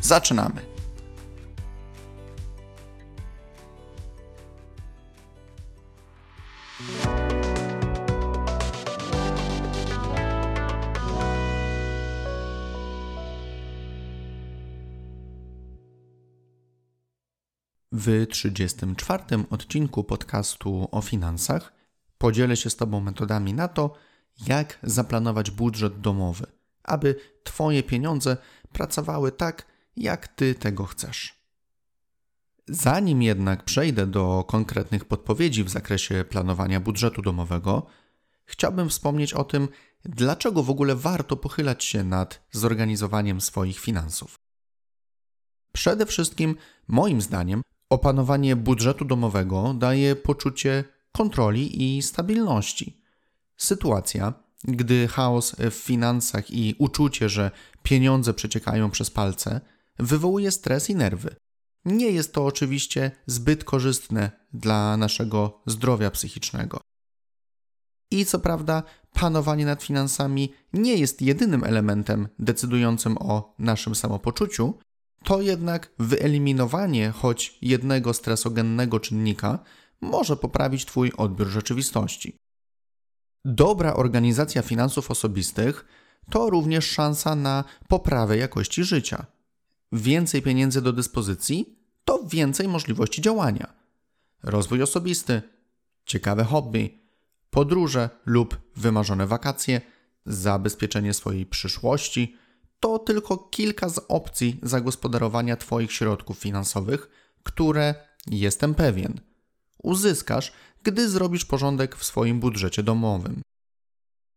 Zaczynamy! W 34 odcinku podcastu o finansach podzielę się z Tobą metodami na to, jak zaplanować budżet domowy, aby Twoje pieniądze pracowały tak, jak Ty tego chcesz. Zanim jednak przejdę do konkretnych podpowiedzi w zakresie planowania budżetu domowego, chciałbym wspomnieć o tym, dlaczego w ogóle warto pochylać się nad zorganizowaniem swoich finansów. Przede wszystkim, moim zdaniem, opanowanie budżetu domowego daje poczucie kontroli i stabilności. Sytuacja, gdy chaos w finansach i uczucie, że pieniądze przeciekają przez palce, wywołuje stres i nerwy. Nie jest to oczywiście zbyt korzystne dla naszego zdrowia psychicznego. I co prawda, panowanie nad finansami nie jest jedynym elementem decydującym o naszym samopoczuciu, to jednak wyeliminowanie choć jednego stresogennego czynnika może poprawić Twój odbiór rzeczywistości. Dobra organizacja finansów osobistych to również szansa na poprawę jakości życia. Więcej pieniędzy do dyspozycji to więcej możliwości działania. Rozwój osobisty, ciekawe hobby, podróże lub wymarzone wakacje, zabezpieczenie swojej przyszłości to tylko kilka z opcji zagospodarowania Twoich środków finansowych, które, jestem pewien, uzyskasz, gdy zrobisz porządek w swoim budżecie domowym.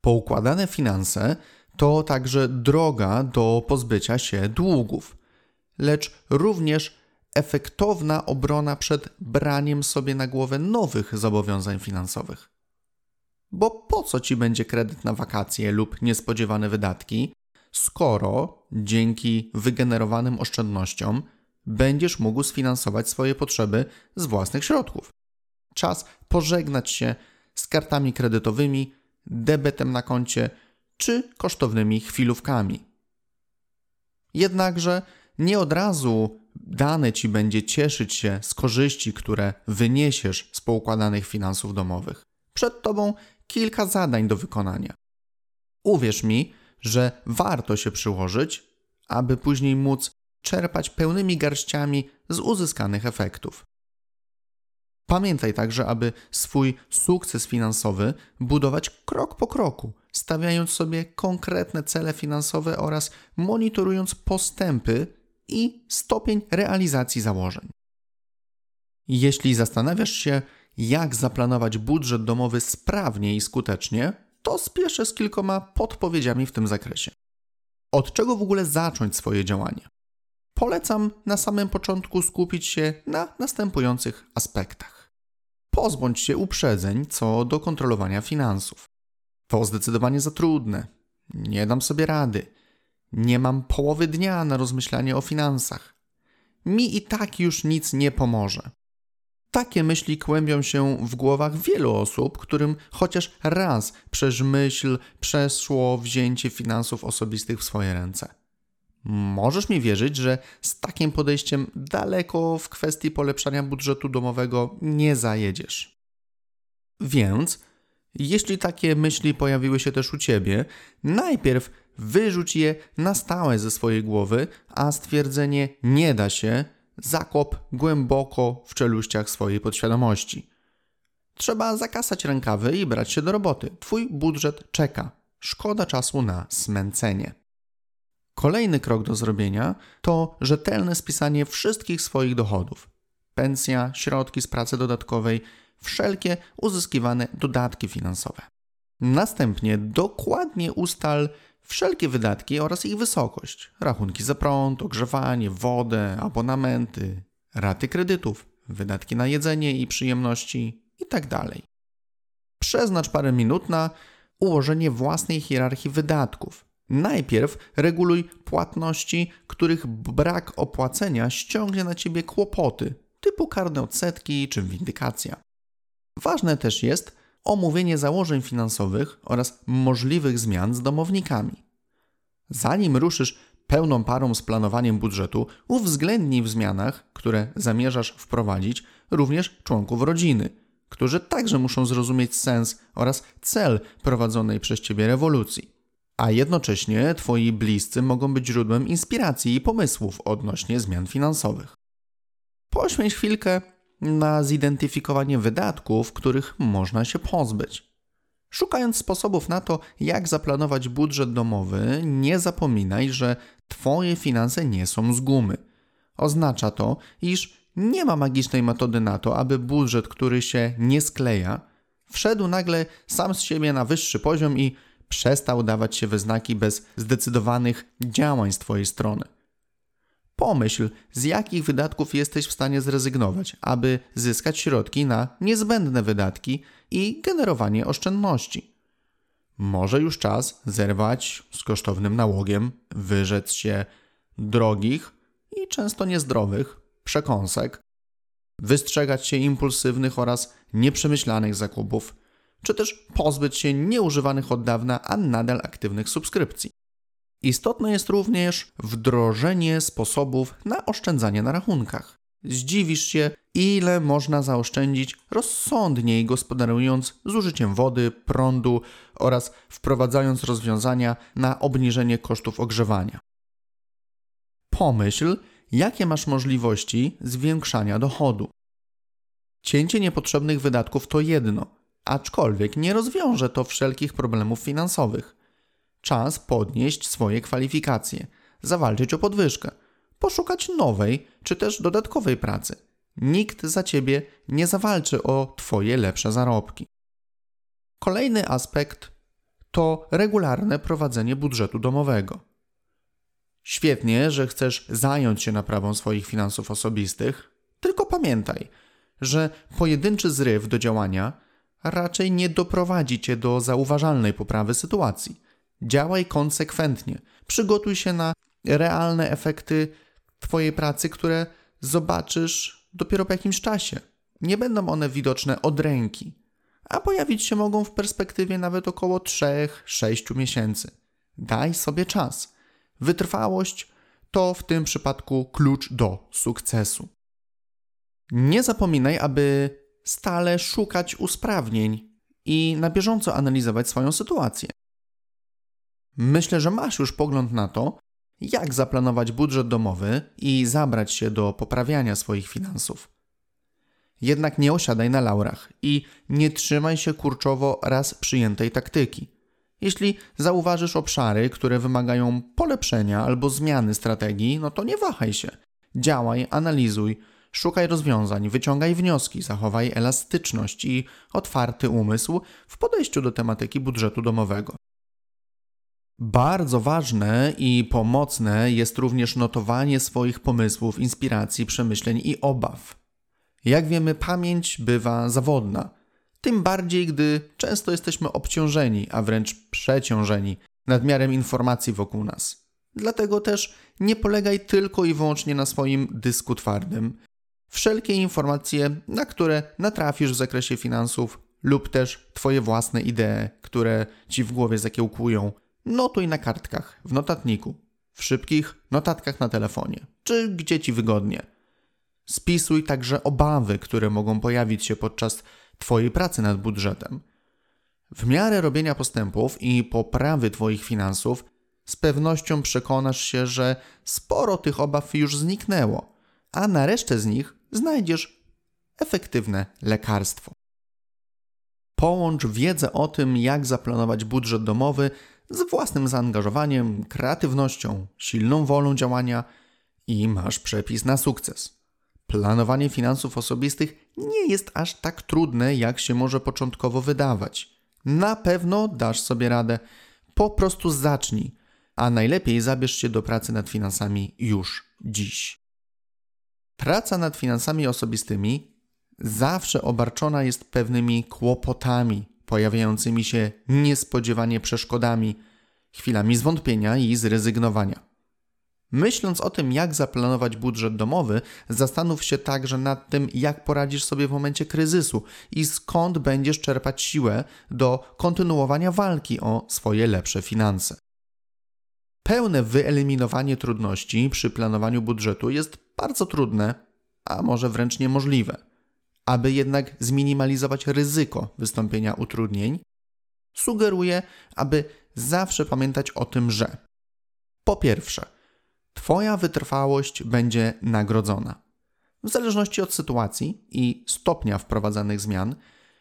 Poukładane finanse to także droga do pozbycia się długów, lecz również efektowna obrona przed braniem sobie na głowę nowych zobowiązań finansowych. Bo po co ci będzie kredyt na wakacje lub niespodziewane wydatki, skoro dzięki wygenerowanym oszczędnościom będziesz mógł sfinansować swoje potrzeby z własnych środków? Czas pożegnać się z kartami kredytowymi, debetem na koncie czy kosztownymi chwilówkami. Jednakże nie od razu dane ci będzie cieszyć się z korzyści, które wyniesiesz z poukładanych finansów domowych. Przed tobą kilka zadań do wykonania. Uwierz mi, że warto się przyłożyć, aby później móc czerpać pełnymi garściami z uzyskanych efektów. Pamiętaj także, aby swój sukces finansowy budować krok po kroku, stawiając sobie konkretne cele finansowe oraz monitorując postępy i stopień realizacji założeń. Jeśli zastanawiasz się, jak zaplanować budżet domowy sprawnie i skutecznie, to spieszę z kilkoma podpowiedziami w tym zakresie. Od czego w ogóle zacząć swoje działanie? Polecam na samym początku skupić się na następujących aspektach. Pozbądź się uprzedzeń co do kontrolowania finansów. To zdecydowanie za trudne. Nie dam sobie rady. Nie mam połowy dnia na rozmyślanie o finansach. Mi i tak już nic nie pomoże. Takie myśli kłębią się w głowach wielu osób, którym chociaż raz przez myśl przeszło wzięcie finansów osobistych w swoje ręce. Możesz mi wierzyć, że z takim podejściem daleko w kwestii polepszania budżetu domowego nie zajedziesz. Więc, jeśli takie myśli pojawiły się też u ciebie, najpierw wyrzuć je na stałe ze swojej głowy, a stwierdzenie nie da się zakop głęboko w czeluściach swojej podświadomości. Trzeba zakasać rękawy i brać się do roboty. Twój budżet czeka. Szkoda czasu na smęcenie. Kolejny krok do zrobienia to rzetelne spisanie wszystkich swoich dochodów. Pensja, środki z pracy dodatkowej, wszelkie uzyskiwane dodatki finansowe. Następnie dokładnie ustal wszelkie wydatki oraz ich wysokość. Rachunki za prąd, ogrzewanie, wodę, abonamenty, raty kredytów, wydatki na jedzenie i przyjemności itd. Tak Przeznacz parę minut na ułożenie własnej hierarchii wydatków. Najpierw reguluj płatności, których brak opłacenia ściągnie na ciebie kłopoty, typu karne odsetki czy windykacja. Ważne też jest omówienie założeń finansowych oraz możliwych zmian z domownikami. Zanim ruszysz pełną parą z planowaniem budżetu, uwzględnij w zmianach, które zamierzasz wprowadzić, również członków rodziny, którzy także muszą zrozumieć sens oraz cel prowadzonej przez ciebie rewolucji. A jednocześnie twoi bliscy mogą być źródłem inspiracji i pomysłów odnośnie zmian finansowych. Poświęć chwilkę na zidentyfikowanie wydatków, których można się pozbyć. Szukając sposobów na to, jak zaplanować budżet domowy, nie zapominaj, że Twoje finanse nie są z gumy. Oznacza to, iż nie ma magicznej metody na to, aby budżet, który się nie skleja, wszedł nagle sam z siebie na wyższy poziom i przestał dawać się we znaki bez zdecydowanych działań z Twojej strony. Pomyśl, z jakich wydatków jesteś w stanie zrezygnować, aby zyskać środki na niezbędne wydatki i generowanie oszczędności. Może już czas zerwać z kosztownym nałogiem, wyrzec się drogich i często niezdrowych przekąsek, wystrzegać się impulsywnych oraz nieprzemyślanych zakupów, czy też pozbyć się nieużywanych od dawna, a nadal aktywnych subskrypcji. Istotne jest również wdrożenie sposobów na oszczędzanie na rachunkach. Zdziwisz się, ile można zaoszczędzić rozsądniej gospodarując zużyciem wody, prądu oraz wprowadzając rozwiązania na obniżenie kosztów ogrzewania. Pomyśl, jakie masz możliwości zwiększania dochodu. Cięcie niepotrzebnych wydatków to jedno, aczkolwiek nie rozwiąże to wszelkich problemów finansowych. Czas podnieść swoje kwalifikacje, zawalczyć o podwyżkę, poszukać nowej czy też dodatkowej pracy. Nikt za ciebie nie zawalczy o twoje lepsze zarobki. Kolejny aspekt to regularne prowadzenie budżetu domowego. Świetnie, że chcesz zająć się naprawą swoich finansów osobistych, tylko pamiętaj, że pojedynczy zryw do działania raczej nie doprowadzi cię do zauważalnej poprawy sytuacji. Działaj konsekwentnie. Przygotuj się na realne efekty Twojej pracy, które zobaczysz dopiero po jakimś czasie. Nie będą one widoczne od ręki, a pojawić się mogą w perspektywie nawet około 3-6 miesięcy. Daj sobie czas. Wytrwałość to w tym przypadku klucz do sukcesu. Nie zapominaj, aby stale szukać usprawnień i na bieżąco analizować swoją sytuację. Myślę, że masz już pogląd na to, jak zaplanować budżet domowy i zabrać się do poprawiania swoich finansów. Jednak nie osiadaj na laurach i nie trzymaj się kurczowo raz przyjętej taktyki. Jeśli zauważysz obszary, które wymagają polepszenia albo zmiany strategii, no to nie wahaj się. Działaj, analizuj, szukaj rozwiązań, wyciągaj wnioski, zachowaj elastyczność i otwarty umysł w podejściu do tematyki budżetu domowego. Bardzo ważne i pomocne jest również notowanie swoich pomysłów, inspiracji, przemyśleń i obaw. Jak wiemy, pamięć bywa zawodna, tym bardziej gdy często jesteśmy obciążeni, a wręcz przeciążeni nadmiarem informacji wokół nas. Dlatego też nie polegaj tylko i wyłącznie na swoim dysku twardym. Wszelkie informacje, na które natrafisz w zakresie finansów, lub też Twoje własne idee, które Ci w głowie zakiełkują, notuj na kartkach, w notatniku, w szybkich notatkach na telefonie, czy gdzie ci wygodnie. Spisuj także obawy, które mogą pojawić się podczas Twojej pracy nad budżetem. W miarę robienia postępów i poprawy Twoich finansów, z pewnością przekonasz się, że sporo tych obaw już zniknęło, a na resztę z nich znajdziesz efektywne lekarstwo. Połącz wiedzę o tym, jak zaplanować budżet domowy z własnym zaangażowaniem, kreatywnością, silną wolą działania i masz przepis na sukces. Planowanie finansów osobistych nie jest aż tak trudne, jak się może początkowo wydawać. Na pewno dasz sobie radę. Po prostu zacznij, a najlepiej zabierz się do pracy nad finansami już dziś. Praca nad finansami osobistymi zawsze obarczona jest pewnymi kłopotami, pojawiającymi się niespodziewanie przeszkodami, chwilami zwątpienia i zrezygnowania. Myśląc o tym, jak zaplanować budżet domowy, zastanów się także nad tym, jak poradzisz sobie w momencie kryzysu i skąd będziesz czerpać siłę do kontynuowania walki o swoje lepsze finanse. Pełne wyeliminowanie trudności przy planowaniu budżetu jest bardzo trudne, a może wręcz niemożliwe. Aby jednak zminimalizować ryzyko wystąpienia utrudnień, sugeruję, aby zawsze pamiętać o tym, że po pierwsze, Twoja wytrwałość będzie nagrodzona. W zależności od sytuacji i stopnia wprowadzanych zmian,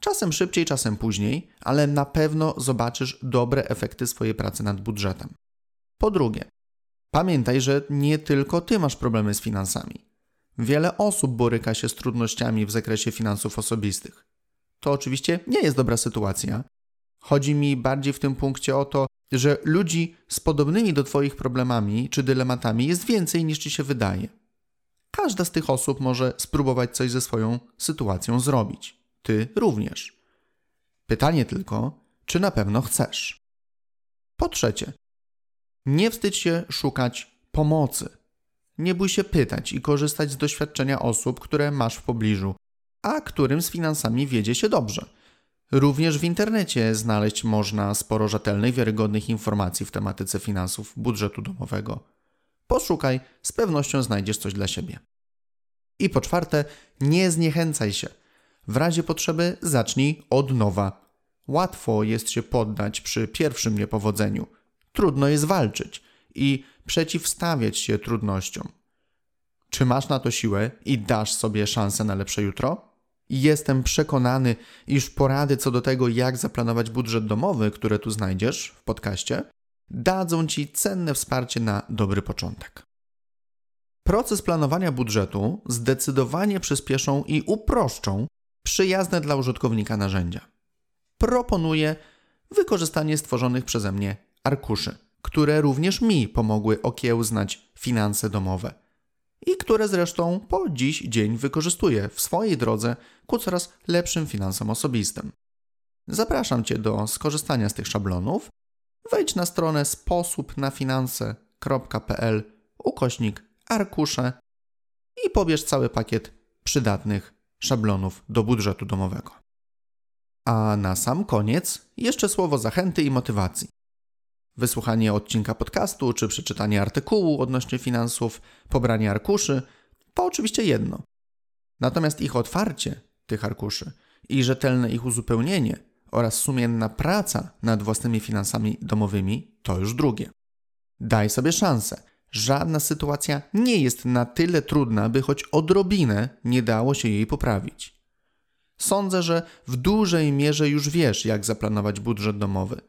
czasem szybciej, czasem później, ale na pewno zobaczysz dobre efekty swojej pracy nad budżetem. Po drugie, pamiętaj, że nie tylko Ty masz problemy z finansami. Wiele osób boryka się z trudnościami w zakresie finansów osobistych. To oczywiście nie jest dobra sytuacja. Chodzi mi bardziej w tym punkcie o to, że ludzi z podobnymi do Twoich problemami czy dylematami jest więcej niż Ci się wydaje. Każda z tych osób może spróbować coś ze swoją sytuacją zrobić. Ty również. Pytanie tylko, czy na pewno chcesz. Po trzecie, nie wstydź się szukać pomocy. Nie bój się pytać i korzystać z doświadczenia osób, które masz w pobliżu, a którym z finansami wiedzie się dobrze – Również w internecie znaleźć można sporo rzetelnych, wiarygodnych informacji w tematyce finansów budżetu domowego. Poszukaj, z pewnością znajdziesz coś dla siebie. I po czwarte, nie zniechęcaj się. W razie potrzeby zacznij od nowa. Łatwo jest się poddać przy pierwszym niepowodzeniu. Trudno jest walczyć i przeciwstawiać się trudnościom. Czy masz na to siłę i dasz sobie szansę na lepsze jutro? Jestem przekonany, iż porady co do tego, jak zaplanować budżet domowy, które tu znajdziesz w podcaście, dadzą Ci cenne wsparcie na dobry początek. Proces planowania budżetu zdecydowanie przyspieszą i uproszczą przyjazne dla użytkownika narzędzia. Proponuję wykorzystanie stworzonych przeze mnie arkuszy, które również mi pomogły okiełznać finanse domowe i które zresztą po dziś dzień wykorzystuję w swojej drodze ku coraz lepszym finansom osobistym. Zapraszam Cię do skorzystania z tych szablonów. Wejdź na stronę sposobnafinanse.pl ukośnik arkusze i pobierz cały pakiet przydatnych szablonów do budżetu domowego. A na sam koniec jeszcze słowo zachęty i motywacji. Wysłuchanie odcinka podcastu czy przeczytanie artykułu odnośnie finansów, pobranie arkuszy to oczywiście jedno. Natomiast ich otwarcie, tych arkuszy, i rzetelne ich uzupełnienie oraz sumienna praca nad własnymi finansami domowymi to już drugie. Daj sobie szansę. Żadna sytuacja nie jest na tyle trudna, by choć odrobinę nie dało się jej poprawić. Sądzę, że w dużej mierze już wiesz, jak zaplanować budżet domowy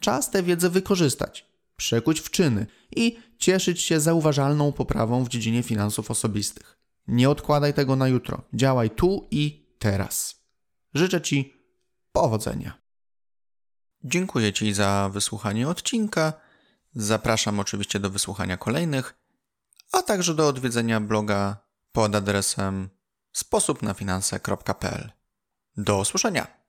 Czas tę wiedzę wykorzystać, przekuć w czyny i cieszyć się zauważalną poprawą w dziedzinie finansów osobistych. Nie odkładaj tego na jutro. Działaj tu i teraz. Życzę Ci powodzenia. Dziękuję Ci za wysłuchanie odcinka. Zapraszam oczywiście do wysłuchania kolejnych, a także do odwiedzenia bloga pod adresem sposobnafinanse.pl. Do usłyszenia.